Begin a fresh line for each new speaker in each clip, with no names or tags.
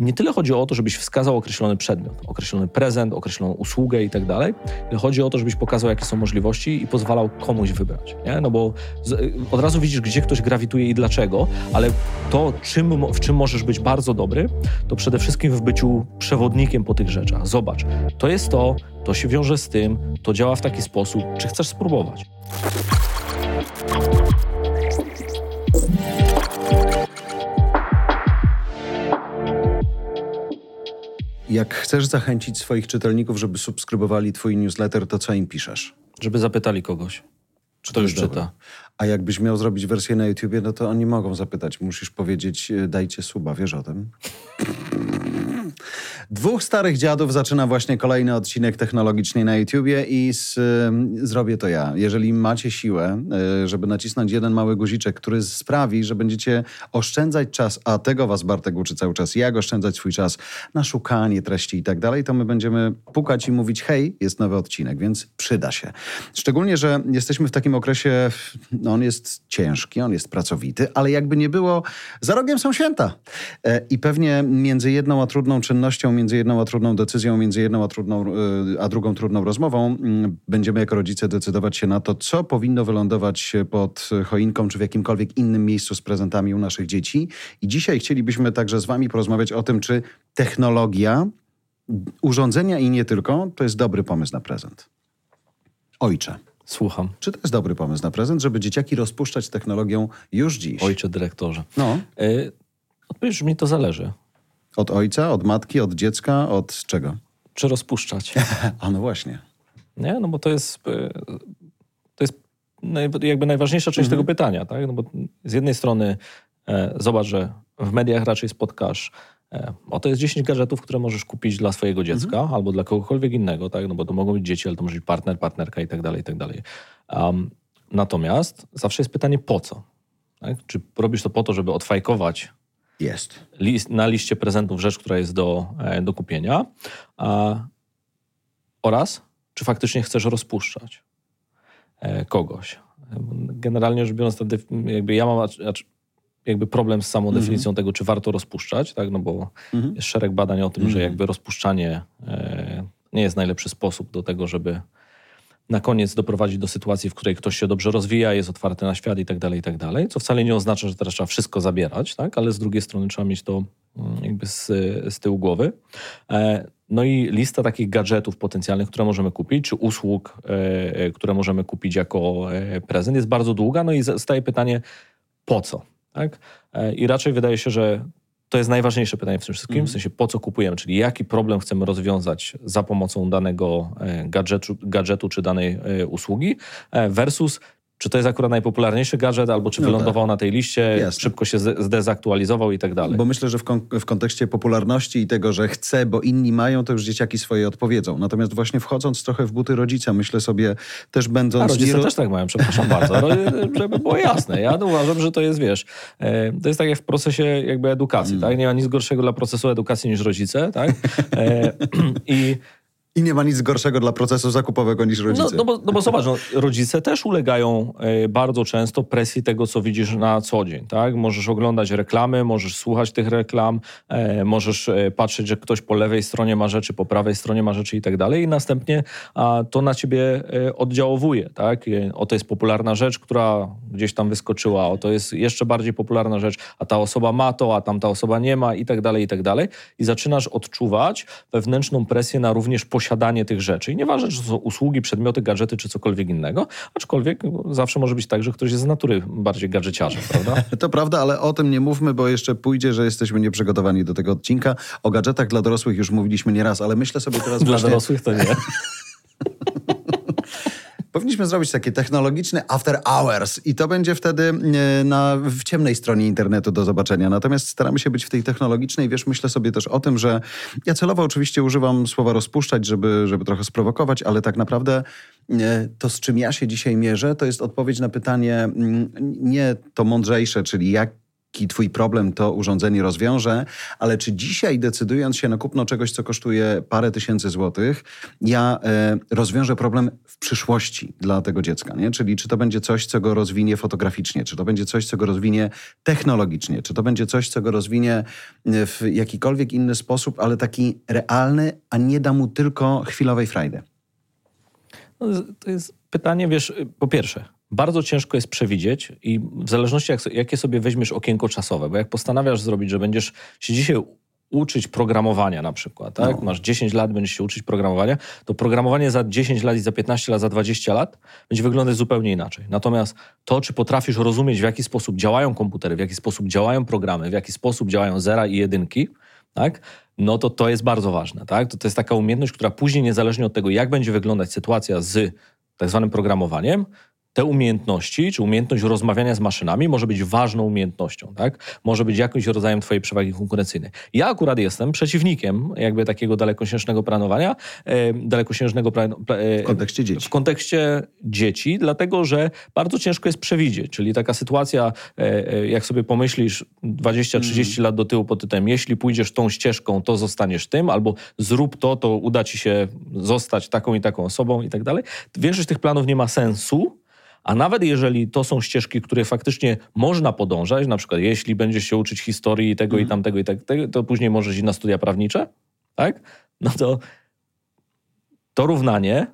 nie tyle chodzi o to, żebyś wskazał określony przedmiot, określony prezent, określoną usługę i tak dalej, ale chodzi o to, żebyś pokazał, jakie są możliwości i pozwalał komuś wybrać. Nie? No bo z, od razu widzisz, gdzie ktoś grawituje i dlaczego, ale to, czym, w czym możesz być bardzo dobry, to przede wszystkim w byciu przewodnikiem po tych rzeczach. Zobacz, to jest to, to się wiąże z tym, to działa w taki sposób, czy chcesz spróbować.
Jak chcesz zachęcić swoich czytelników, żeby subskrybowali twój newsletter, to co im piszesz?
Żeby zapytali kogoś, czy to już czyta.
A jakbyś miał zrobić wersję na YouTubie, no to oni mogą zapytać. Musisz powiedzieć, e, dajcie suba, wiesz o tym? Dwóch starych dziadów zaczyna właśnie kolejny odcinek technologiczny na YouTubie i z, y, zrobię to ja. Jeżeli macie siłę, y, żeby nacisnąć jeden mały guziczek, który sprawi, że będziecie oszczędzać czas, a tego was Bartek uczy cały czas, jak oszczędzać swój czas na szukanie treści i tak dalej, to my będziemy pukać i mówić, hej, jest nowy odcinek, więc przyda się. Szczególnie, że jesteśmy w takim okresie, no on jest ciężki, on jest pracowity, ale jakby nie było, za rogiem są święta. E, I pewnie między jedną a trudną czynnością, między jedną a trudną decyzją, między jedną a, trudną, y, a drugą trudną rozmową, mm, będziemy jako rodzice decydować się na to, co powinno wylądować pod choinką, czy w jakimkolwiek innym miejscu z prezentami u naszych dzieci. I dzisiaj chcielibyśmy także z wami porozmawiać o tym, czy technologia, urządzenia i nie tylko, to jest dobry pomysł na prezent. Ojcze,
Słucham.
czy to jest dobry pomysł na prezent, żeby dzieciaki rozpuszczać technologią już dziś?
Ojcze dyrektorze.
No,
Y, Odpowiedź brzmi, to zależy.
Od ojca, od matki, od dziecka, od czego?
Czy rozpuszczać?
A no właśnie.
Nie? No bo to jest, y, to jest jakby najważniejsza część tego pytania. Tak? No bo z jednej strony e, zobacz, że w mediach raczej spotkasz e, o to jest 10 gadżetów, które możesz kupić dla swojego dziecka albo dla kogokolwiek innego, tak? no bo to mogą być dzieci, ale to może być partner, partnerka i tak dalej, i tak dalej. Um, natomiast zawsze jest pytanie po co? Tak? Czy robisz to po to, żeby odfajkować
Jest.
list, na liście prezentów rzecz, która jest do, e, do kupienia a, oraz czy faktycznie chcesz rozpuszczać e, kogoś. Generalnie rzecz biorąc, jakby ja mam jakby problem z samą definicją tego, czy warto rozpuszczać, tak? no bo jest szereg badań o tym, że jakby rozpuszczanie e, nie jest najlepszy sposób do tego, żeby na koniec doprowadzić do sytuacji, w której ktoś się dobrze rozwija, jest otwarty na świat i tak dalej, i tak dalej, co wcale nie oznacza, że teraz trzeba wszystko zabierać, tak? ale z drugiej strony trzeba mieć to mm, jakby z, z tyłu głowy. E, No i lista takich gadżetów potencjalnych, które możemy kupić, czy usług, e, e, które możemy kupić jako prezent jest bardzo długa, no i staje pytanie, po co? Tak? I raczej wydaje się, że to jest najważniejsze pytanie w tym wszystkim, w sensie po co kupujemy, czyli jaki problem chcemy rozwiązać za pomocą danego e, gadżetu, gadżetu czy danej e, usługi e, versus czy to jest akurat najpopularniejszy gadżet, albo czy
No
wylądował na tej liście,
Jasne.
szybko się zde- zdezaktualizował i tak dalej.
Bo myślę, że w, kon- w kontekście popularności i tego, że chcę, bo inni mają, to już dzieciaki swoje odpowiedzą. Natomiast właśnie wchodząc trochę w buty rodzica, myślę sobie, też będąc...
A rodzice
nie-
też tak mają, przepraszam bardzo, Ro- żeby było jasne. Ja uważam, że to jest, wiesz, e, to jest tak jak w procesie jakby edukacji,
Mm.
tak? Nie ma nic gorszego dla procesu edukacji niż rodzice, tak? E, I
I nie ma nic gorszego dla procesu zakupowego niż rodzice.
No, no, bo, no bo zobacz, no, rodzice też ulegają e, bardzo często presji tego, co widzisz na co dzień. Tak? Możesz oglądać reklamy, możesz słuchać tych reklam, e, możesz e, patrzeć, że ktoś po lewej stronie ma rzeczy, po prawej stronie ma rzeczy i tak dalej i następnie a, to na ciebie oddziałowuje. Tak? E, O, to jest popularna rzecz, która gdzieś tam wyskoczyła, o, to jest jeszcze bardziej popularna rzecz, a ta osoba ma to, a tamta osoba nie ma i tak dalej, i tak dalej. I zaczynasz odczuwać wewnętrzną presję na również posiadanie tych rzeczy. I nieważne, czy to są usługi, przedmioty, gadżety, czy cokolwiek innego, aczkolwiek zawsze może być tak, że ktoś jest z natury bardziej gadżeciarzem, prawda?
To prawda, ale o tym nie mówmy, bo jeszcze pójdzie, że jesteśmy nieprzygotowani do tego odcinka. O gadżetach dla dorosłych już mówiliśmy nieraz, ale myślę sobie teraz
Dla
właśnie...
dorosłych to nie.
Powinniśmy zrobić takie technologiczne after hours i to będzie wtedy e, na, w ciemnej stronie internetu do zobaczenia. Natomiast staramy się być w tej technologicznej. Wiesz, myślę sobie też o tym, że ja celowo oczywiście używam słowa rozpuszczać, żeby, żeby trochę sprowokować, ale tak naprawdę e, to, z czym ja się dzisiaj mierzę, to jest odpowiedź na pytanie mm, nie to mądrzejsze, czyli jak jaki twój problem to urządzenie rozwiąże, ale czy dzisiaj decydując się na kupno czegoś, co kosztuje parę tysięcy złotych, ja e, rozwiążę problem w przyszłości dla tego dziecka, nie? Czyli czy to będzie coś, co go rozwinie fotograficznie, czy to będzie coś, co go rozwinie technologicznie, czy to będzie coś, co go rozwinie e, w jakikolwiek inny sposób, ale taki realny, a nie da mu tylko chwilowej frajdy.
No, to jest pytanie, wiesz, po pierwsze, bardzo ciężko jest przewidzieć i w zależności jak, jakie sobie weźmiesz okienko czasowe, bo jak postanawiasz zrobić, że będziesz się dzisiaj uczyć programowania na przykład, tak? No. Masz 10 lat, będziesz się uczyć programowania, to programowanie za 10 lat i za 15 lat, za 20 lat będzie wyglądać zupełnie inaczej. Natomiast to, czy potrafisz rozumieć, w jaki sposób działają komputery, w jaki sposób działają programy, w jaki sposób działają zera i jedynki, tak? no to to jest bardzo ważne. Tak? To, to jest taka umiejętność, która później, niezależnie od tego, jak będzie wyglądać sytuacja z tak zwanym programowaniem, te umiejętności, czy umiejętność rozmawiania z maszynami może być ważną umiejętnością, tak? Może być jakimś rodzajem twojej przewagi konkurencyjnej. Ja akurat jestem przeciwnikiem jakby takiego dalekosiężnego planowania, e, dalekosiężnego
plan, e, w kontekście dzieci.
W kontekście dzieci, dlatego że bardzo ciężko jest przewidzieć, czyli taka sytuacja, e, e jak sobie pomyślisz 20-30 mm. lat do tyłu pod tytułem, jeśli pójdziesz tą ścieżką, to zostaniesz tym, albo zrób to, to uda ci się zostać taką i taką osobą i tak dalej. Większość tych planów nie ma sensu, a nawet jeżeli to są ścieżki, które faktycznie można podążać, na przykład jeśli będziesz się uczyć historii tego mm. i mhm. tamtego i tak, to później możesz iść na studia prawnicze, tak? No to to równanie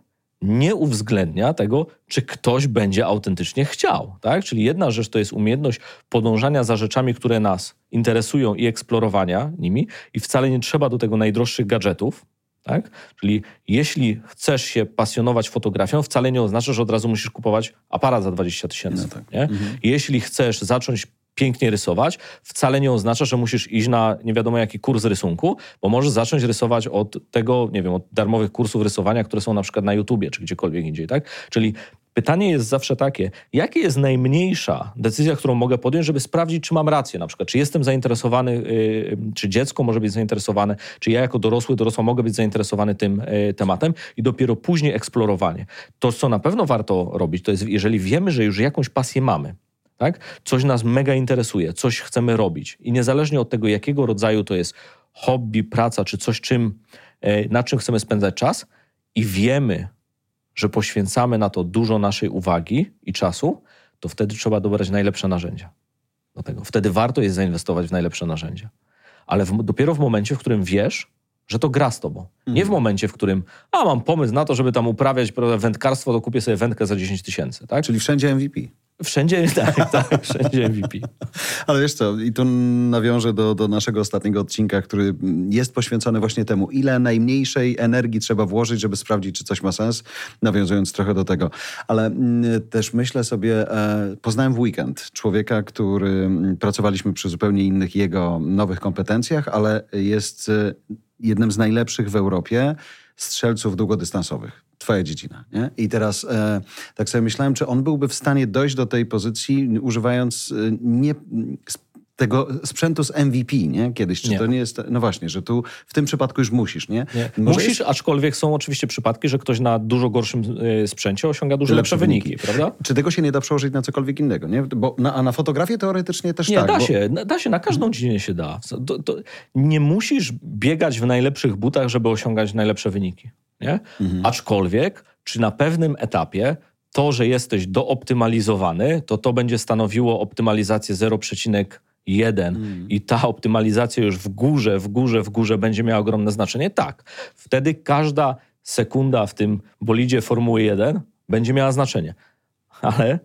nie uwzględnia tego, czy ktoś będzie autentycznie chciał. Tak? Czyli jedna rzecz to jest umiejętność podążania za rzeczami, które nas interesują i eksplorowania nimi, i wcale nie trzeba do tego najdroższych gadżetów, tak? Czyli jeśli chcesz się pasjonować fotografią, wcale nie oznacza, że od razu musisz kupować aparat za 20 tysięcy. No tak. mhm. Jeśli chcesz zacząć pięknie rysować, wcale nie oznacza, że musisz iść na nie wiadomo jaki kurs rysunku, bo możesz zacząć rysować od tego, nie wiem, od darmowych kursów rysowania, które są na przykład na YouTubie czy gdziekolwiek indziej, tak? Czyli Pytanie jest zawsze takie, jaka jest najmniejsza decyzja, którą mogę podjąć, żeby sprawdzić, czy mam rację, na przykład, czy jestem zainteresowany, yy, czy dziecko może być zainteresowane, czy ja jako dorosły, dorosła mogę być zainteresowany tym yy, tematem i dopiero później eksplorowanie. To, co na pewno warto robić, to jest, jeżeli wiemy, że już jakąś pasję mamy, tak? Coś nas mega interesuje, coś chcemy robić i niezależnie od tego, jakiego rodzaju to jest hobby, praca, czy coś, czym, yy, na czym chcemy spędzać czas i wiemy, że poświęcamy na to dużo naszej uwagi i czasu, to wtedy trzeba dobrać najlepsze narzędzia do tego. Wtedy warto jest zainwestować w najlepsze narzędzia. Ale w, dopiero w momencie, w którym wiesz, że to gra z tobą. Nie w mhm. momencie, w którym, a mam pomysł na to, żeby tam uprawiać wędkarstwo, to kupię sobie wędkę za 10 tysięcy. Tak?
Czyli wszędzie MVP.
Wszędzie, tak, tak, wszędzie MVP.
Ale wiesz co, i tu nawiążę do, do naszego ostatniego odcinka, który jest poświęcony właśnie temu, ile najmniejszej energii trzeba włożyć, żeby sprawdzić, czy coś ma sens, nawiązując trochę do tego. Ale mm, też myślę sobie, e, poznałem w weekend człowieka, który mm, pracowaliśmy przy zupełnie innych jego nowych kompetencjach, ale jest e, jednym z najlepszych w Europie strzelców długodystansowych twoja dziedzina. Nie? I teraz e, tak sobie myślałem, czy on byłby w stanie dojść do tej pozycji, używając e, nie tego sprzętu z MVP, nie? Kiedyś, czy nie. to nie jest... No właśnie, że tu w tym przypadku już musisz, nie?
nie. Musisz, jest... aczkolwiek są oczywiście przypadki, że ktoś na dużo gorszym y, sprzęcie osiąga dużo lepsze, lepsze wyniki, wyniki, prawda?
Czy tego się nie da przełożyć na cokolwiek innego, nie? Bo na, a na fotografię teoretycznie też
nie,
tak.
Nie, da
bo...
się, da się, na każdą dziedzinę się da. To, to nie musisz biegać w najlepszych butach, żeby osiągać najlepsze wyniki, nie? Mhm. Aczkolwiek, czy na pewnym etapie to, że jesteś dooptymalizowany, to to będzie stanowiło optymalizację 0,1 jeden mm. i ta optymalizacja już w górze, w górze, w górze będzie miała ogromne znaczenie, tak. Wtedy każda sekunda w tym bolidzie Formuły 1 będzie miała znaczenie. Ale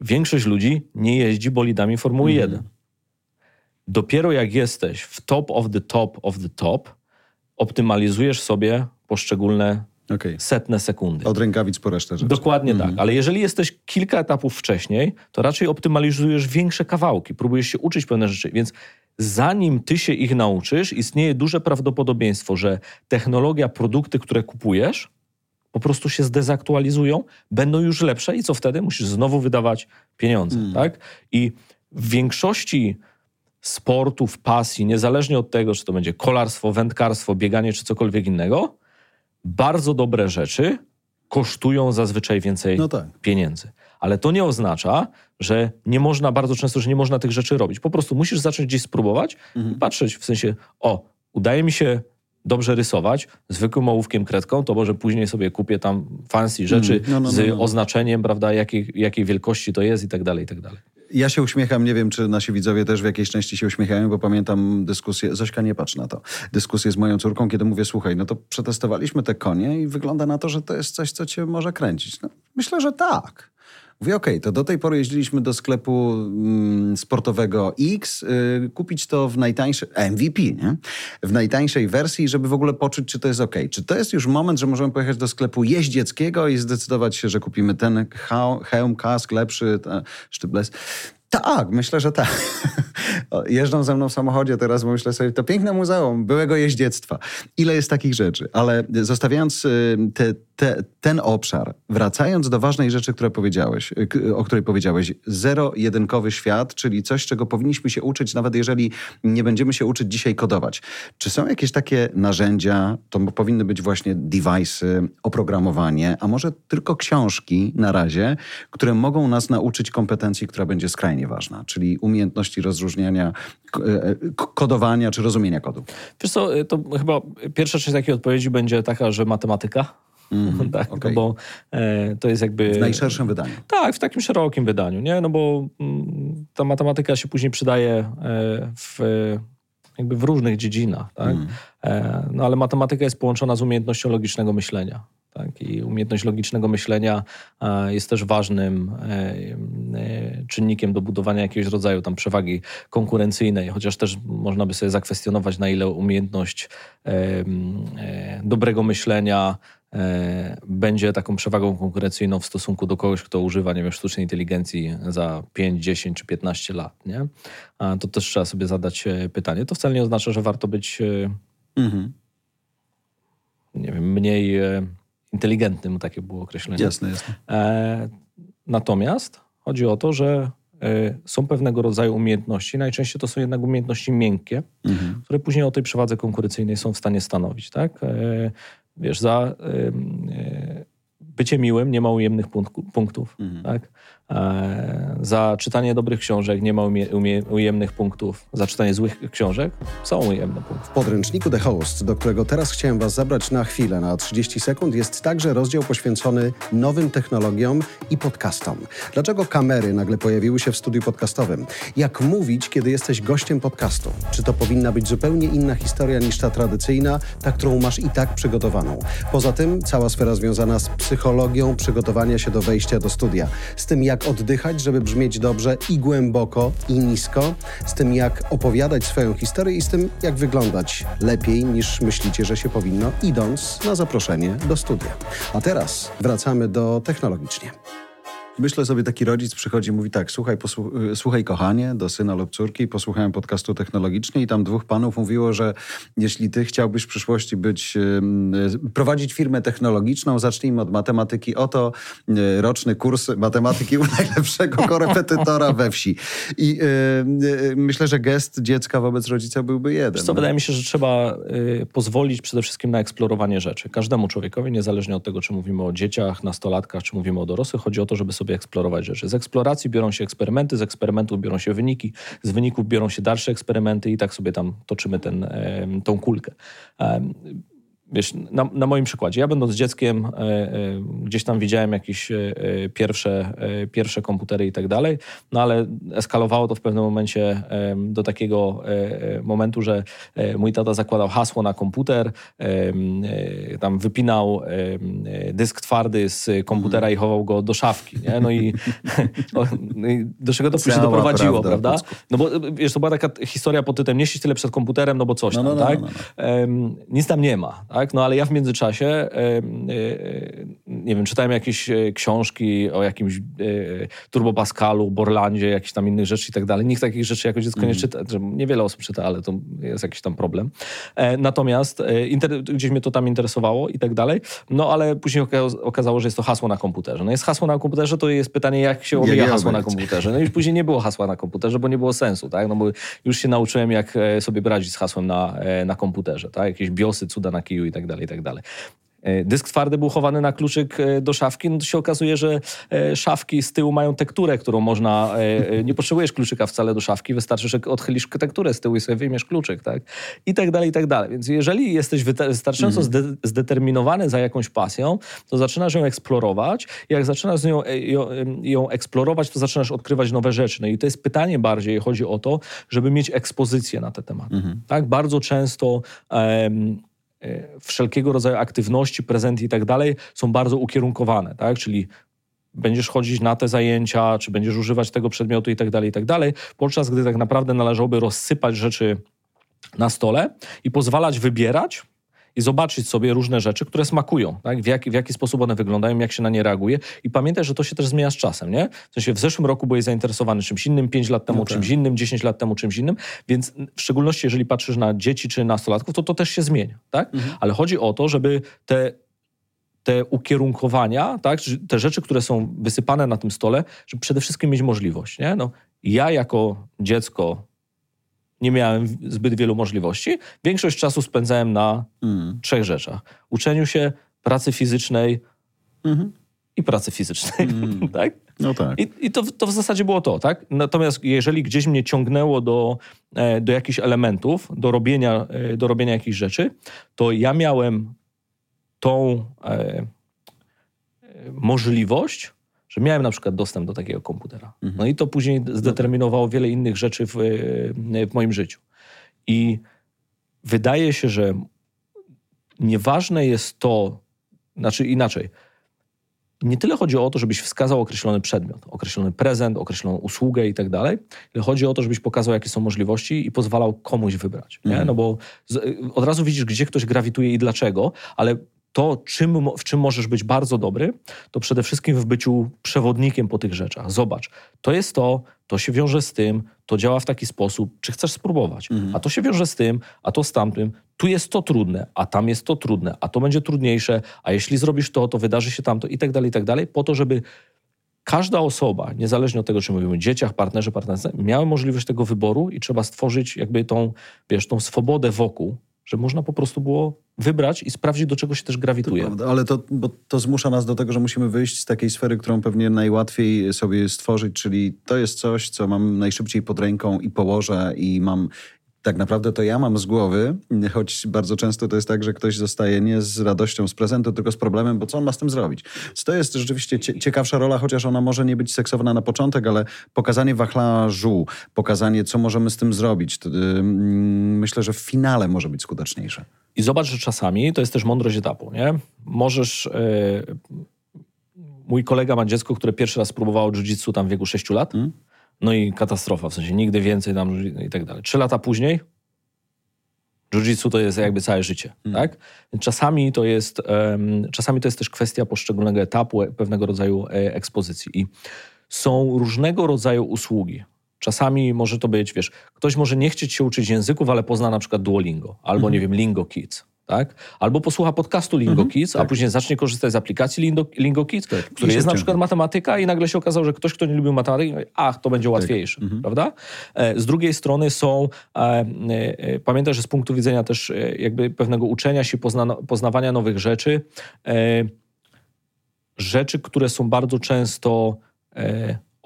większość ludzi nie jeździ bolidami Formuły mm. 1. Dopiero jak jesteś w top of the top of the top, optymalizujesz sobie poszczególne Okay. Setne sekundy.
Od rękawic po resztę rzeczy.
Dokładnie mm. tak. Ale jeżeli jesteś kilka etapów wcześniej, to raczej optymalizujesz większe kawałki, próbujesz się uczyć pewne rzeczy. Więc zanim ty się ich nauczysz, istnieje duże prawdopodobieństwo, że technologia, produkty, które kupujesz, po prostu się zdezaktualizują, będą już lepsze i co wtedy? Musisz znowu wydawać pieniądze. Mm. Tak? I w większości sportów, pasji, niezależnie od tego, czy to będzie kolarstwo, wędkarstwo, bieganie czy cokolwiek innego, bardzo dobre rzeczy kosztują zazwyczaj więcej
No tak.
pieniędzy. Ale to nie oznacza, że nie można, bardzo często, że nie można tych rzeczy robić. Po prostu musisz zacząć gdzieś spróbować
Mhm.
i patrzeć w sensie, o, udaje mi się dobrze rysować zwykłym ołówkiem, kredką, to może później sobie kupię tam fancy rzeczy
Mm, no, no,
z
no, no.
oznaczeniem, prawda, jakiej, jakiej wielkości to jest i tak dalej, i tak dalej.
Ja się uśmiecham, nie wiem, czy nasi widzowie też w jakiejś części się uśmiechają, bo pamiętam dyskusję, Zośka nie patrz na to, dyskusję z moją córką, kiedy mówię, słuchaj, no to przetestowaliśmy te konie i wygląda na to, że to jest coś, co cię może kręcić. No, myślę, że tak. Mówię, okej, to do tej pory jeździliśmy do sklepu mm, sportowego X, y, kupić to w najtańszej, MVP, nie? W najtańszej wersji, żeby w ogóle poczuć, czy to jest okej. Czy to jest już moment, że możemy pojechać do sklepu jeździeckiego i zdecydować się, że kupimy ten hełm, kask lepszy, ta, sztybles? Tak, myślę, że tak. Jeżdżą ze mną w samochodzie teraz, bo myślę sobie, to piękne muzeum byłego jeździectwa. Ile jest takich rzeczy? Ale zostawiając y, te, te, ten obszar, wracając do ważnej rzeczy, które powiedziałeś, y, o której powiedziałeś, zero-jedynkowy świat, czyli coś, czego powinniśmy się uczyć, nawet jeżeli nie będziemy się uczyć dzisiaj kodować. Czy są jakieś takie narzędzia, to powinny być właśnie device'y, oprogramowanie, a może tylko książki na razie, które mogą nas nauczyć kompetencji, która będzie skrajnie ważna, czyli umiejętności rozróżniania, e, k- kodowania czy rozumienia kodu.
Wiesz co, to chyba pierwsza część takiej odpowiedzi będzie taka, że matematyka. tak, no
okej.
bo e, to jest jakby...
W najszerszym wydaniu.
Tak, w takim szerokim wydaniu, nie? No bo mm, ta matematyka się później przydaje e, w, jakby w różnych dziedzinach, tak? E, No ale matematyka jest połączona z umiejętnością logicznego myślenia. Tak? I umiejętność logicznego myślenia e, jest też ważnym e, e, czynnikiem do budowania jakiegoś rodzaju tam przewagi konkurencyjnej, chociaż też można by sobie zakwestionować, na ile umiejętność m, dobrego myślenia będzie taką przewagą konkurencyjną w stosunku do kogoś, kto używa, nie wiem, sztucznej inteligencji za 5, 10 czy 15 lat, nie? To też trzeba sobie zadać e, pytanie. To wcale nie oznacza, że warto być, e,
Mhm.
nie wiem, mniej e, inteligentnym, takie było określenie.
Jasne, jasne.
E, natomiast chodzi o to, że e, są pewnego rodzaju umiejętności, najczęściej to są jednak umiejętności miękkie,
Mhm.
które później o tej przewadze konkurencyjnej są w stanie stanowić. Tak? Wiesz, za e, bycie miłym nie ma ujemnych punktku- punktów.
Mhm.
Tak? E, za czytanie dobrych książek nie ma umie, umie, ujemnych punktów. Za czytanie złych książek są ujemne punkty.
W podręczniku The Host, do którego teraz chciałem Was zabrać na chwilę, na 30 sekund, jest także rozdział poświęcony nowym technologiom i podcastom. Dlaczego kamery nagle pojawiły się w studiu podcastowym? Jak mówić, kiedy jesteś gościem podcastu? Czy to powinna być zupełnie inna historia niż ta tradycyjna, ta, którą masz i tak przygotowaną? Poza tym cała sfera związana z psychologią przygotowania się do wejścia do studia. Z tym, jak oddychać, żeby brzmieć dobrze i głęboko, i nisko. Z tym, jak opowiadać swoją historię i z tym, jak wyglądać lepiej niż myślicie, że się powinno, idąc na zaproszenie do studia. A teraz wracamy do technologicznie.
Myślę sobie, taki rodzic przychodzi i mówi tak, słuchaj, posłu- y, słuchaj kochanie, do syna lub córki, posłuchałem podcastu technologicznie i tam dwóch panów mówiło, że jeśli ty chciałbyś w przyszłości być, y, prowadzić firmę technologiczną, zacznijmy od matematyki. Oto y, roczny kurs matematyki u najlepszego korepetytora we wsi. I y, y, myślę, że gest dziecka wobec rodzica byłby jeden.
Wiesz co, wydaje mi się, że trzeba y, pozwolić przede wszystkim na eksplorowanie rzeczy. Każdemu człowiekowi, niezależnie od tego, czy mówimy o dzieciach, nastolatkach, czy mówimy o dorosłych, chodzi o to, żeby sobie eksplorować rzeczy. Z eksploracji biorą się eksperymenty, z eksperymentów biorą się wyniki, z wyników biorą się dalsze eksperymenty i tak sobie tam toczymy ten, tą kulkę. Wiesz, na, na moim przykładzie, ja będąc dzieckiem, e, e, gdzieś tam widziałem jakieś e, pierwsze, pierwsze komputery i tak dalej, no ale eskalowało to w pewnym momencie do takiego momentu, że mój tata zakładał hasło na komputer, tam wypinał dysk twardy z komputera i chował go do szafki, nie? No i, o, no i do czego to później
Cała
doprowadziło,
prawda,
prawda? No bo wiesz, to była taka historia pod tytułem nie siedź tyle przed komputerem, no bo coś
No,
tam,
no, no,
tak?
no,
nic tam nie ma, tak? No ale ja w międzyczasie, e, e, nie wiem, czytałem jakieś e, książki o jakimś e, Turbo Pascalu, Borlandzie, jakichś tam innych rzeczy i tak dalej. Nikt takich rzeczy jako dziecko nie czyta, że niewiele osób czyta, ale to jest jakiś tam problem. E, Natomiast inter, gdzieś mnie to tam interesowało i tak dalej, no ale później oka- okazało, że jest to hasło na komputerze. No jest hasło na komputerze, to jest pytanie, jak się omija hasło na komputerze. No i później nie było hasła na komputerze, bo nie było sensu, tak? No bo już się nauczyłem, jak sobie radzić z hasłem na, na komputerze, tak? Jakieś biosy, cuda na kiju i tak dalej, i tak dalej. E, dysk twardy był chowany na kluczyk e, do szafki, no to się okazuje, że e, szafki z tyłu mają tekturę, którą można, nie potrzebujesz kluczyka wcale do szafki, wystarczy, że odchylisz tekturę z tyłu i sobie wyjmiesz kluczyk, tak? I tak dalej, i tak dalej. Więc jeżeli jesteś wystarczająco zde- zdeterminowany za jakąś pasją, to zaczynasz ją eksplorować i jak zaczynasz ją, ją, ją eksplorować, to zaczynasz odkrywać nowe rzeczy. No i to jest pytanie bardziej, chodzi o to, żeby mieć ekspozycję na te tematy. Tak? Bardzo często e, wszelkiego rodzaju aktywności, prezenty i tak dalej są bardzo ukierunkowane, tak? Czyli będziesz chodzić na te zajęcia, czy będziesz używać tego przedmiotu i tak dalej, i tak dalej, podczas gdy tak naprawdę należałoby rozsypać rzeczy na stole i pozwalać wybierać i zobaczyć sobie różne rzeczy, które smakują, tak? w, jaki, w jaki sposób one wyglądają, jak się na nie reaguje. I pamiętaj, że to się też zmienia z czasem. Nie? W sensie w zeszłym roku byłeś zainteresowany czymś innym, 5 lat temu
No tak.
czymś innym, 10 lat temu czymś innym, więc w szczególności jeżeli patrzysz na dzieci czy nastolatków, to to też się zmienia. Tak? Ale chodzi o to, żeby te te ukierunkowania, tak, te rzeczy, które są wysypane na tym stole, żeby przede wszystkim mieć możliwość. Nie? No, ja jako dziecko nie miałem zbyt wielu możliwości. Większość czasu spędzałem na
Mm.
trzech rzeczach. Uczeniu się, pracy fizycznej
Mhm.
i pracy fizycznej.
Mm.
tak?
No tak.
I, i to, to w zasadzie było to, tak? Natomiast jeżeli gdzieś mnie ciągnęło do, e, do jakichś elementów, do robienia, e, do robienia jakichś rzeczy, to ja miałem tą e, e, możliwość, że miałem na przykład dostęp do takiego komputera. No i to później zdeterminowało wiele innych rzeczy w, e, w moim życiu. I wydaje się, że nieważne jest to, znaczy inaczej, nie tyle chodzi o to, żebyś wskazał określony przedmiot, określony prezent, określoną usługę i tak dalej, ale chodzi o to, żebyś pokazał, jakie są możliwości i pozwalał komuś wybrać. Nie? No bo z, od razu widzisz, gdzie ktoś grawituje i dlaczego, ale to, czym, w czym możesz być bardzo dobry, to przede wszystkim w byciu przewodnikiem po tych rzeczach. Zobacz, to jest to, to się wiąże z tym, to działa w taki sposób, czy chcesz spróbować, a to się wiąże z tym, a to z tamtym, tu jest to trudne, a tam jest to trudne, a to będzie trudniejsze, a jeśli zrobisz to, to wydarzy się tamto i tak dalej, i tak dalej, po to, żeby każda osoba, niezależnie od tego, czy mówimy o dzieciach, partnerze, partnerce, miała możliwość tego wyboru i trzeba stworzyć jakby tą, wiesz, tą swobodę wokół, że można po prostu było wybrać i sprawdzić, do czego się też grawituje.
Prawda, Ale to, bo to zmusza nas do tego, że musimy wyjść z takiej sfery, którą pewnie najłatwiej sobie stworzyć, czyli to jest coś, co mam najszybciej pod ręką i położę i mam. Tak naprawdę to ja mam z głowy, choć bardzo często to jest tak, że ktoś zostaje nie z radością z prezentu, tylko z problemem, bo co on ma z tym zrobić? Więc To jest rzeczywiście cie- ciekawsza rola, chociaż ona może nie być seksowna na początek, ale pokazanie wachlarzu, pokazanie, co możemy z tym zrobić, to, ym, myślę, że w finale może być skuteczniejsze.
I zobacz, że czasami to jest też mądrość etapu, nie? Możesz... Yy, mój kolega ma dziecko, które pierwszy raz próbowało jiu-jitsu tam w wieku 6 lat.
Mm.
No i katastrofa, w sensie nigdy więcej jiu- i tak dalej. Trzy lata później jiu-jitsu to jest jakby całe życie, tak? Więc Czasami to jest, em, czasami to jest też kwestia poszczególnego etapu, e, pewnego rodzaju e, ekspozycji. I są różnego rodzaju usługi. Czasami może to być, wiesz, ktoś może nie chcieć się uczyć języków, ale pozna na przykład Duolingo albo, nie wiem, Lingo Kids. Tak? Albo posłucha podcastu Lingo Kids, a później zacznie korzystać z aplikacji Lingo, Lingo Kids,
Tak.
Który jest na przykład matematyka i nagle się okazało, że ktoś, kto nie lubił matematyki, ach, to będzie łatwiejsze, prawda? E, Z drugiej strony są, e, e, pamiętaj, że z punktu widzenia też jakby pewnego uczenia się, pozna, poznawania nowych rzeczy, rzeczy, które są bardzo często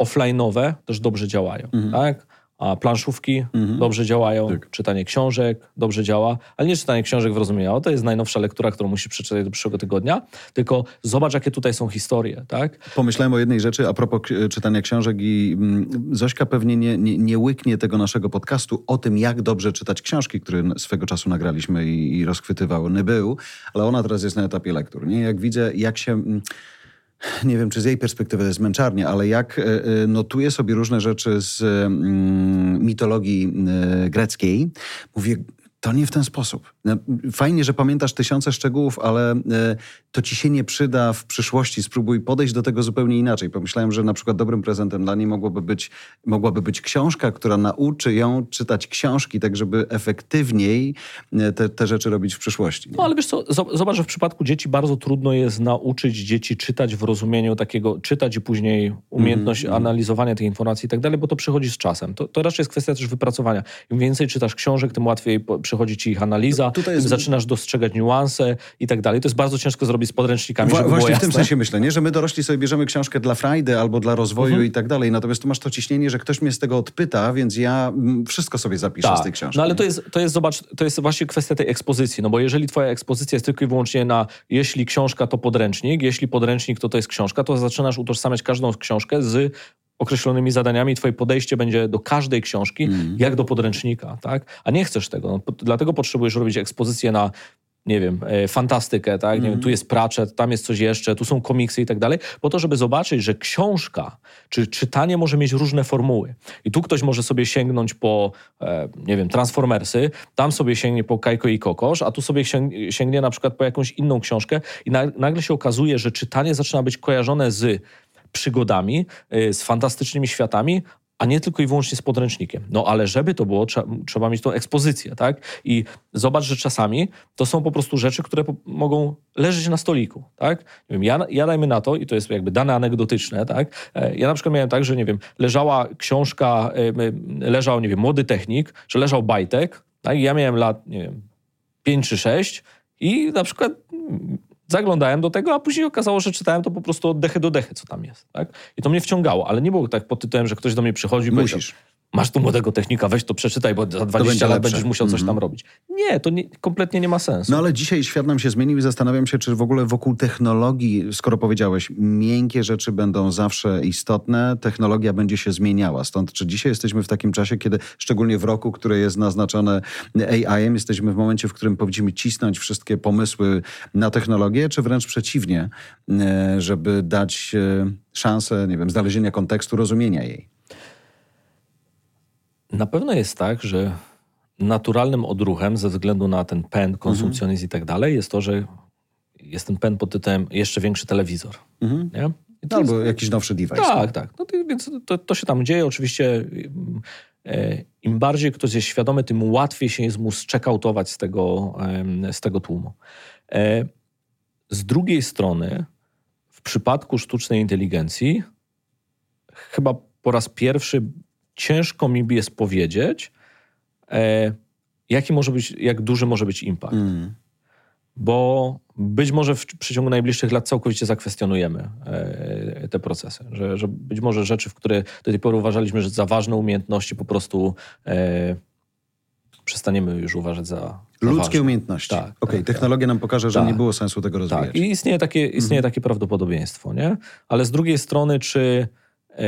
offline'owe, też dobrze działają, tak? A planszówki dobrze działają,
Tak.
czytanie książek dobrze działa, ale nie czytanie książek w rozumieniu, o, to jest najnowsza lektura, którą musisz przeczytać do przyszłego tygodnia, tylko zobacz, jakie tutaj są historie, tak?
Pomyślałem o jednej rzeczy a propos k- czytania książek i mm, Zośka pewnie nie, nie, nie łyknie tego naszego podcastu o tym, jak dobrze czytać książki, które swego czasu nagraliśmy i, i rozchwytywały był, ale ona teraz jest na etapie lektur. Nie? Jak widzę, jak się... Nie wiem, czy z jej perspektywy to jest męczarnie, ale jak e, e, notuje sobie różne rzeczy z mm, mitologii e, greckiej, mówię, to nie w ten sposób. No, Fajnie, że pamiętasz tysiące szczegółów, ale e, to ci się nie przyda w przyszłości. Spróbuj podejść do tego zupełnie inaczej. Pomyślałem, że na przykład dobrym prezentem dla niej mogłoby być, mogłaby być książka, która nauczy ją czytać książki, tak żeby efektywniej e, te, te rzeczy robić w przyszłości.
No ale wiesz co, zo- zobacz, że w przypadku dzieci bardzo trudno jest nauczyć dzieci czytać w rozumieniu takiego, czytać i później umiejętność analizowania tych informacji i tak dalej, bo to przychodzi z czasem. To, to raczej jest kwestia też wypracowania. Im więcej czytasz książek, tym łatwiej przychodzi przychodzi ci ich analiza,
Tutaj
tym
jest-
zaczynasz dostrzegać niuanse i tak dalej. To jest bardzo ciężko zrobić z podręcznikami,
Wła-
żeby
Właśnie w tym sensie myślę, nie? że my dorośli sobie bierzemy książkę dla frajdy albo dla rozwoju
Mhm.
i tak dalej, natomiast tu masz to ciśnienie, że ktoś mnie z tego odpyta, więc ja mm, wszystko sobie zapiszę z tej książki.
No ale to jest, to jest, zobacz, to jest właśnie kwestia tej ekspozycji, no bo jeżeli twoja ekspozycja jest tylko i wyłącznie na jeśli książka to podręcznik, jeśli podręcznik to to jest książka, to zaczynasz utożsamiać każdą książkę z określonymi zadaniami. Twoje podejście będzie do każdej książki
Mhm.
jak do podręcznika, tak? A nie chcesz tego. No, po, dlatego potrzebujesz robić ekspozycję na nie wiem, e, fantastykę, tak? Nie wiem,
Mhm.
tu jest Pratchett, tam jest coś jeszcze, tu są komiksy i tak dalej, po to, żeby zobaczyć, że książka czy czytanie może mieć różne formuły. I tu ktoś może sobie sięgnąć po, e, nie wiem, Transformersy, tam sobie sięgnie po Kajko i Kokosz, a tu sobie sięg- sięgnie na przykład po jakąś inną książkę i na, nagle się okazuje, że czytanie zaczyna być kojarzone z przygodami, y, z fantastycznymi światami, a nie tylko i wyłącznie z podręcznikiem. No ale żeby to było, trzeba, trzeba mieć tą ekspozycję, tak? I zobacz, że czasami to są po prostu rzeczy, które po, mogą leżeć na stoliku, tak? Nie wiem, ja, ja dajmy na to, i to jest jakby dane anegdotyczne, tak? E, Ja na przykład miałem tak, że nie wiem, leżała książka, e, leżał, nie wiem, młody technik, że leżał bajtek, tak? I ja miałem lat, nie wiem, 5 czy 6 i na przykład zaglądałem do tego, a później okazało, że czytałem to po prostu od dechy do dechy, co tam jest. Tak? I to mnie wciągało, ale nie było tak pod tytułem, że ktoś do mnie przychodzi i
Musisz.
Masz tu młodego technika, weź to przeczytaj, bo za 20
będzie
lat
lepsze.
będziesz musiał coś tam robić. Nie, to nie, kompletnie nie ma sensu.
No ale dzisiaj świat nam się zmienił i zastanawiam się, czy w ogóle wokół technologii, skoro powiedziałeś, miękkie rzeczy będą zawsze istotne, technologia będzie się zmieniała. Stąd, czy dzisiaj jesteśmy w takim czasie, kiedy szczególnie w roku, które jest naznaczone AI-em, jesteśmy w momencie, w którym powinniśmy cisnąć wszystkie pomysły na technologię, czy wręcz przeciwnie, e, żeby dać e, szansę, nie wiem, znalezienia kontekstu, rozumienia jej.
Na pewno jest tak, że naturalnym odruchem ze względu na ten pęd, konsumpcjonizm i tak dalej jest to, że jest ten pęd pod tytułem jeszcze większy telewizor. Nie? I to
Albo jakiś nowszy device.
Tak, tak. No więc to, to się tam dzieje. Oczywiście im, e, im bardziej ktoś jest świadomy, tym łatwiej się jest mu zczekautować z tego, z tego tłumu. E, Z drugiej strony, w przypadku sztucznej inteligencji, chyba po raz pierwszy ciężko mi jest powiedzieć, e, jaki może być, jak duży może być impact
Mm.
bo być może w przeciągu najbliższych lat całkowicie zakwestionujemy e, te procesy. Że, że być może rzeczy, w które do tej pory uważaliśmy, że za ważne umiejętności, po prostu e, przestaniemy już uważać za,
Ludzkie
ważne.
umiejętności.
Tak,
Okej,
tak,
technologia nam pokaże, że
Tak.
nie było sensu tego rozwijać.
Tak, i istnieje takie, istnieje takie prawdopodobieństwo, nie? Ale z drugiej strony, czy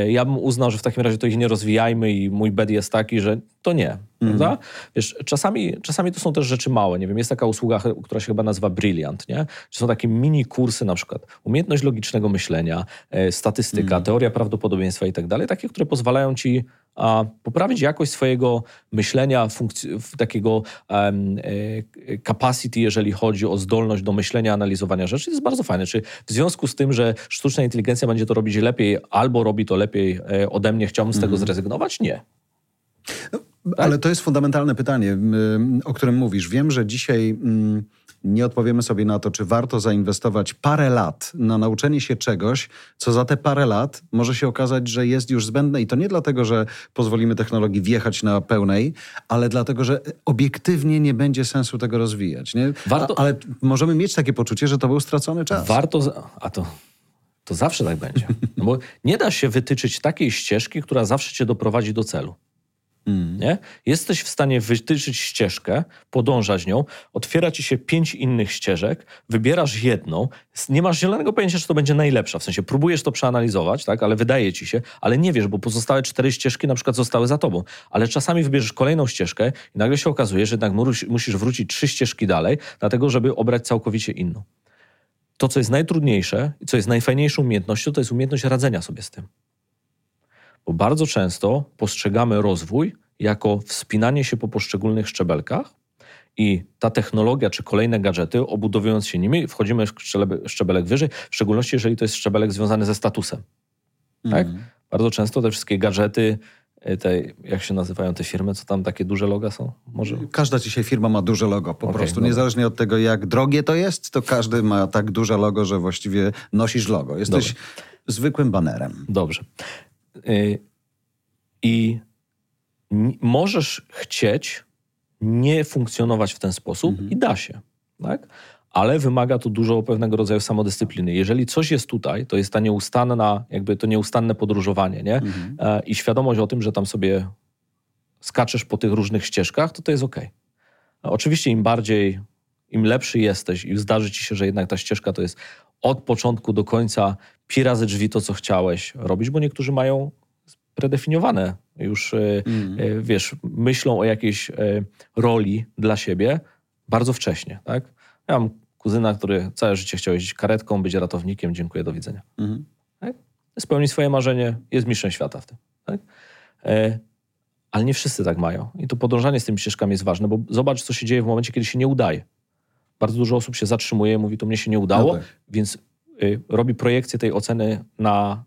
ja bym uznał, że w takim razie to ich nie rozwijajmy i mój bed jest taki, że to nie, prawda? Wiesz, czasami, czasami to są też rzeczy małe, nie wiem, jest taka usługa, która się chyba nazywa Brilliant, nie? Czy są takie mini kursy na przykład, umiejętność logicznego myślenia, e, statystyka, teoria prawdopodobieństwa i tak dalej, takie, które pozwalają ci a, poprawić jakość swojego myślenia, funkc- takiego e, capacity, jeżeli chodzi o zdolność do myślenia, analizowania rzeczy. Jest bardzo fajne. Czy w związku z tym, że sztuczna inteligencja będzie to robić lepiej albo robi to lepiej e, ode mnie, chciałbym z tego zrezygnować? Nie.
Ale to jest fundamentalne pytanie, o którym mówisz. Wiem, że dzisiaj ym, nie odpowiemy sobie na to, czy warto zainwestować parę lat na nauczenie się czegoś, co za te parę lat może się okazać, że jest już zbędne. I to nie dlatego, że pozwolimy technologii wjechać na pełnej, ale dlatego, że obiektywnie nie będzie sensu tego rozwijać. Nie?
Warto-
A, ale możemy mieć takie poczucie, że to był stracony czas.
Warto, a to, to zawsze tak będzie. No bo nie da się wytyczyć takiej ścieżki, która zawsze cię doprowadzi do celu. Nie? Jesteś w stanie wytyczyć ścieżkę, podążać nią, otwiera ci się pięć innych ścieżek, wybierasz jedną, nie masz zielonego pojęcia, czy to będzie najlepsza. W sensie próbujesz to przeanalizować, tak? ale wydaje ci się, ale nie wiesz, bo pozostałe cztery ścieżki na przykład zostały za tobą. Ale czasami wybierzesz kolejną ścieżkę i nagle się okazuje, że jednak musi- musisz wrócić trzy ścieżki dalej, dlatego żeby obrać całkowicie inną. To, co jest najtrudniejsze i co jest najfajniejszą umiejętnością, to jest umiejętność radzenia sobie z tym. Bo bardzo często postrzegamy rozwój jako wspinanie się po poszczególnych szczebelkach i ta technologia czy kolejne gadżety, obudowując się nimi, wchodzimy w szczebelek wyżej, w szczególności jeżeli to jest szczebelek związany ze statusem. Tak? Bardzo często te wszystkie gadżety, e, te, jak się nazywają te firmy, co tam takie duże loga są? Może
Każda dzisiaj firma ma duże logo, po
Okej,
prostu. Niezależnie od tego, jak drogie to jest, to każdy ma tak duże logo, że właściwie nosisz logo. Jesteś zwykłym banerem.
Dobrze. Y, I możesz chcieć nie funkcjonować w ten sposób
Mhm.
i da się. Tak? Ale wymaga to dużo pewnego rodzaju samodyscypliny. Jeżeli coś jest tutaj, to jest ta nieustanna, jakby to nieustanne podróżowanie, nie?
Mhm.
E, I świadomość o tym, że tam sobie skaczesz po tych różnych ścieżkach, to to jest ok. Oczywiście im bardziej, im lepszy jesteś i zdarzy ci się, że jednak ta ścieżka to jest od początku do końca pi razy drzwi to, co chciałeś robić, bo niektórzy mają predefiniowane już, e, wiesz, myślą o jakiejś e, roli dla siebie bardzo wcześnie, tak? Ja mam kuzyna, który całe życie chciał jeździć karetką, być ratownikiem, dziękuję, do widzenia
Mhm.
spełni swoje marzenie, jest mistrzem świata w tym. Tak? Ale nie wszyscy tak mają. I to podążanie z tymi ścieżkami jest ważne, bo zobacz, co się dzieje w momencie, kiedy się nie udaje. Bardzo dużo osób się zatrzymuje, mówi, to mnie się nie udało,
No tak.
więc y, robi projekcję tej oceny na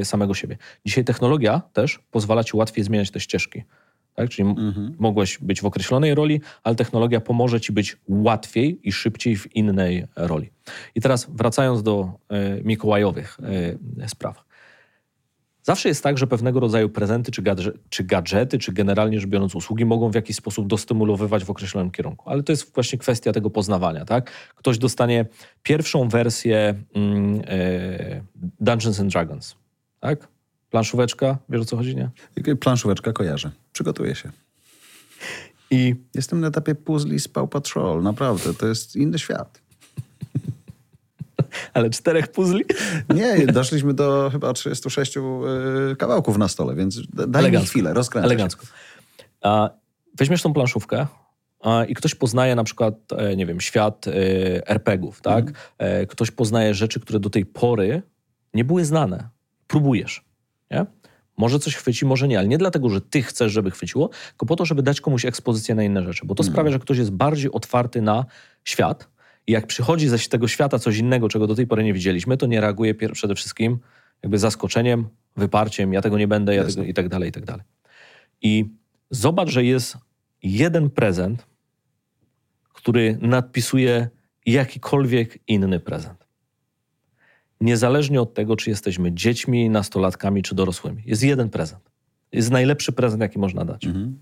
y, samego siebie. Dzisiaj technologia też pozwala ci łatwiej zmieniać te ścieżki. Tak? Czyli
Mhm.
mogłeś być w określonej roli, ale technologia pomoże ci być łatwiej i szybciej w innej roli. I teraz wracając do e, mikołajowych e, spraw. Zawsze jest tak, że pewnego rodzaju prezenty, czy, gadże, czy gadżety, czy generalnie rzecz biorąc usługi mogą w jakiś sposób dostymulowywać w określonym kierunku. Ale to jest właśnie kwestia tego poznawania. Tak? Ktoś dostanie pierwszą wersję mm, e, Dungeons and Dragons. Tak? Planszóweczka, wiesz o co chodzi, nie?
Planszóweczka kojarzę. Przygotuję się.
I
Jestem na etapie puzli z Paw Patrol. Naprawdę, to jest inny świat.
Ale czterech puzli?
Nie, doszliśmy do chyba 36 y, kawałków na stole, więc daj mi
Elegancko.
chwilę, rozkręcę.
Elegancko. A, weźmiesz tą planszówkę i ktoś poznaje na przykład, e, nie wiem, świat e, RPG-ów, tak? E, ktoś poznaje rzeczy, które do tej pory nie były znane. Próbujesz, nie? Może coś chwyci, może nie, ale nie dlatego, że ty chcesz, żeby chwyciło, tylko po to, żeby dać komuś ekspozycję na inne rzeczy, bo to sprawia, że ktoś jest bardziej otwarty na świat i jak przychodzi ze tego świata coś innego, czego do tej pory nie widzieliśmy, to nie reaguje przede wszystkim jakby zaskoczeniem, wyparciem, ja tego nie będę, ja tego, i tak dalej, i tak dalej. I zobacz, że jest jeden prezent, który nadpisuje jakikolwiek inny prezent. Niezależnie od tego, czy jesteśmy dziećmi, nastolatkami, czy dorosłymi. Jest jeden prezent. Jest najlepszy prezent, jaki można dać.
Mhm.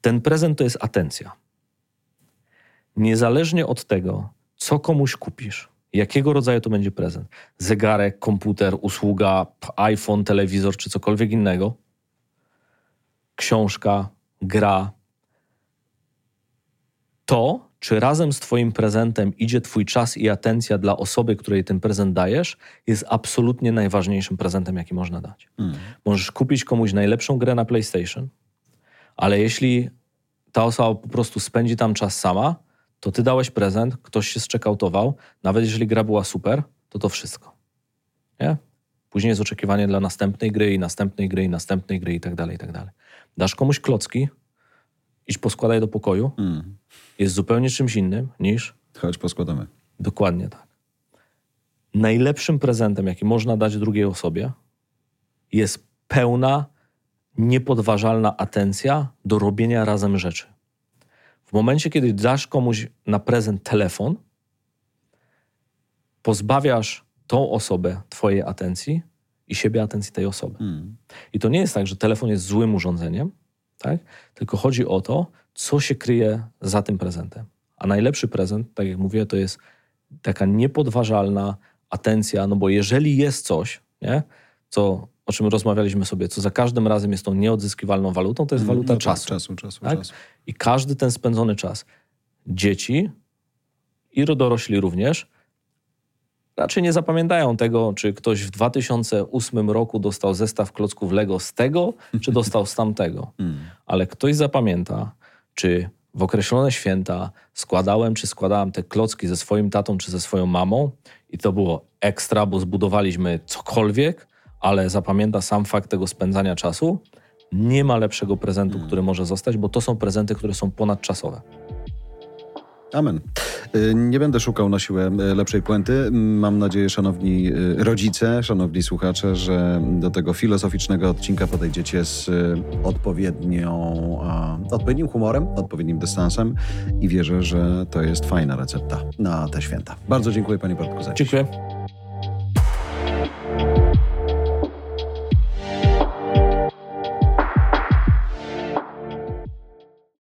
Ten prezent to jest atencja. Niezależnie od tego, co komuś kupisz, jakiego rodzaju to będzie prezent zegarek, komputer, usługa, iPhone, telewizor czy cokolwiek innego książka, gra to, czy razem z Twoim prezentem idzie Twój czas i atencja dla osoby, której ten prezent dajesz, jest absolutnie najważniejszym prezentem, jaki można dać.
Mhm.
Możesz kupić komuś najlepszą grę na PlayStation, ale jeśli ta osoba po prostu spędzi tam czas sama, to ty dałeś prezent, ktoś się zczekautował, nawet jeżeli gra była super, to to wszystko. Nie? Później jest oczekiwanie dla następnej gry i następnej gry i następnej gry i tak dalej, i tak dalej. Dasz komuś klocki, idź poskładaj do pokoju,
Mhm.
jest zupełnie czymś innym niż
Chodź, poskładamy.
Dokładnie tak. Najlepszym prezentem, jaki można dać drugiej osobie, jest pełna, niepodważalna atencja do robienia razem rzeczy. W momencie, kiedy dasz komuś na prezent telefon, pozbawiasz tą osobę Twojej atencji i siebie atencji tej osoby.
Mhm.
I to nie jest tak, że telefon jest złym urządzeniem, tak? tylko chodzi o to, co się kryje za tym prezentem. A najlepszy prezent, tak jak mówię, to jest taka niepodważalna atencja, no bo jeżeli jest coś, nie, co, o czym rozmawialiśmy sobie, co za każdym razem jest tą nieodzyskiwalną walutą, to jest waluta
No tak,
czasu.
Czasu, czasu,
Tak?
czasu.
I każdy ten spędzony czas, dzieci i dorośli również, raczej nie zapamiętają tego, czy ktoś w 2008 roku dostał zestaw klocków Lego z tego, czy dostał z tamtego.
Mhm.
Ale ktoś zapamięta, czy w określone święta składałem, czy składałem te klocki ze swoim tatą, czy ze swoją mamą i to było ekstra, bo zbudowaliśmy cokolwiek, ale zapamięta sam fakt tego spędzania czasu. Nie ma lepszego prezentu, który może zostać, bo to są prezenty, które są ponadczasowe.
Amen. Y, Nie będę szukał na siłę y, lepszej puenty. Mam nadzieję, szanowni y, rodzice, szanowni słuchacze, że do tego filozoficznego odcinka podejdziecie z odpowiednią, odpowiednim humorem, odpowiednim dystansem i wierzę, że to jest fajna recepta na te święta. Bardzo dziękuję Panie Bartku za dziś.
Dziękuję.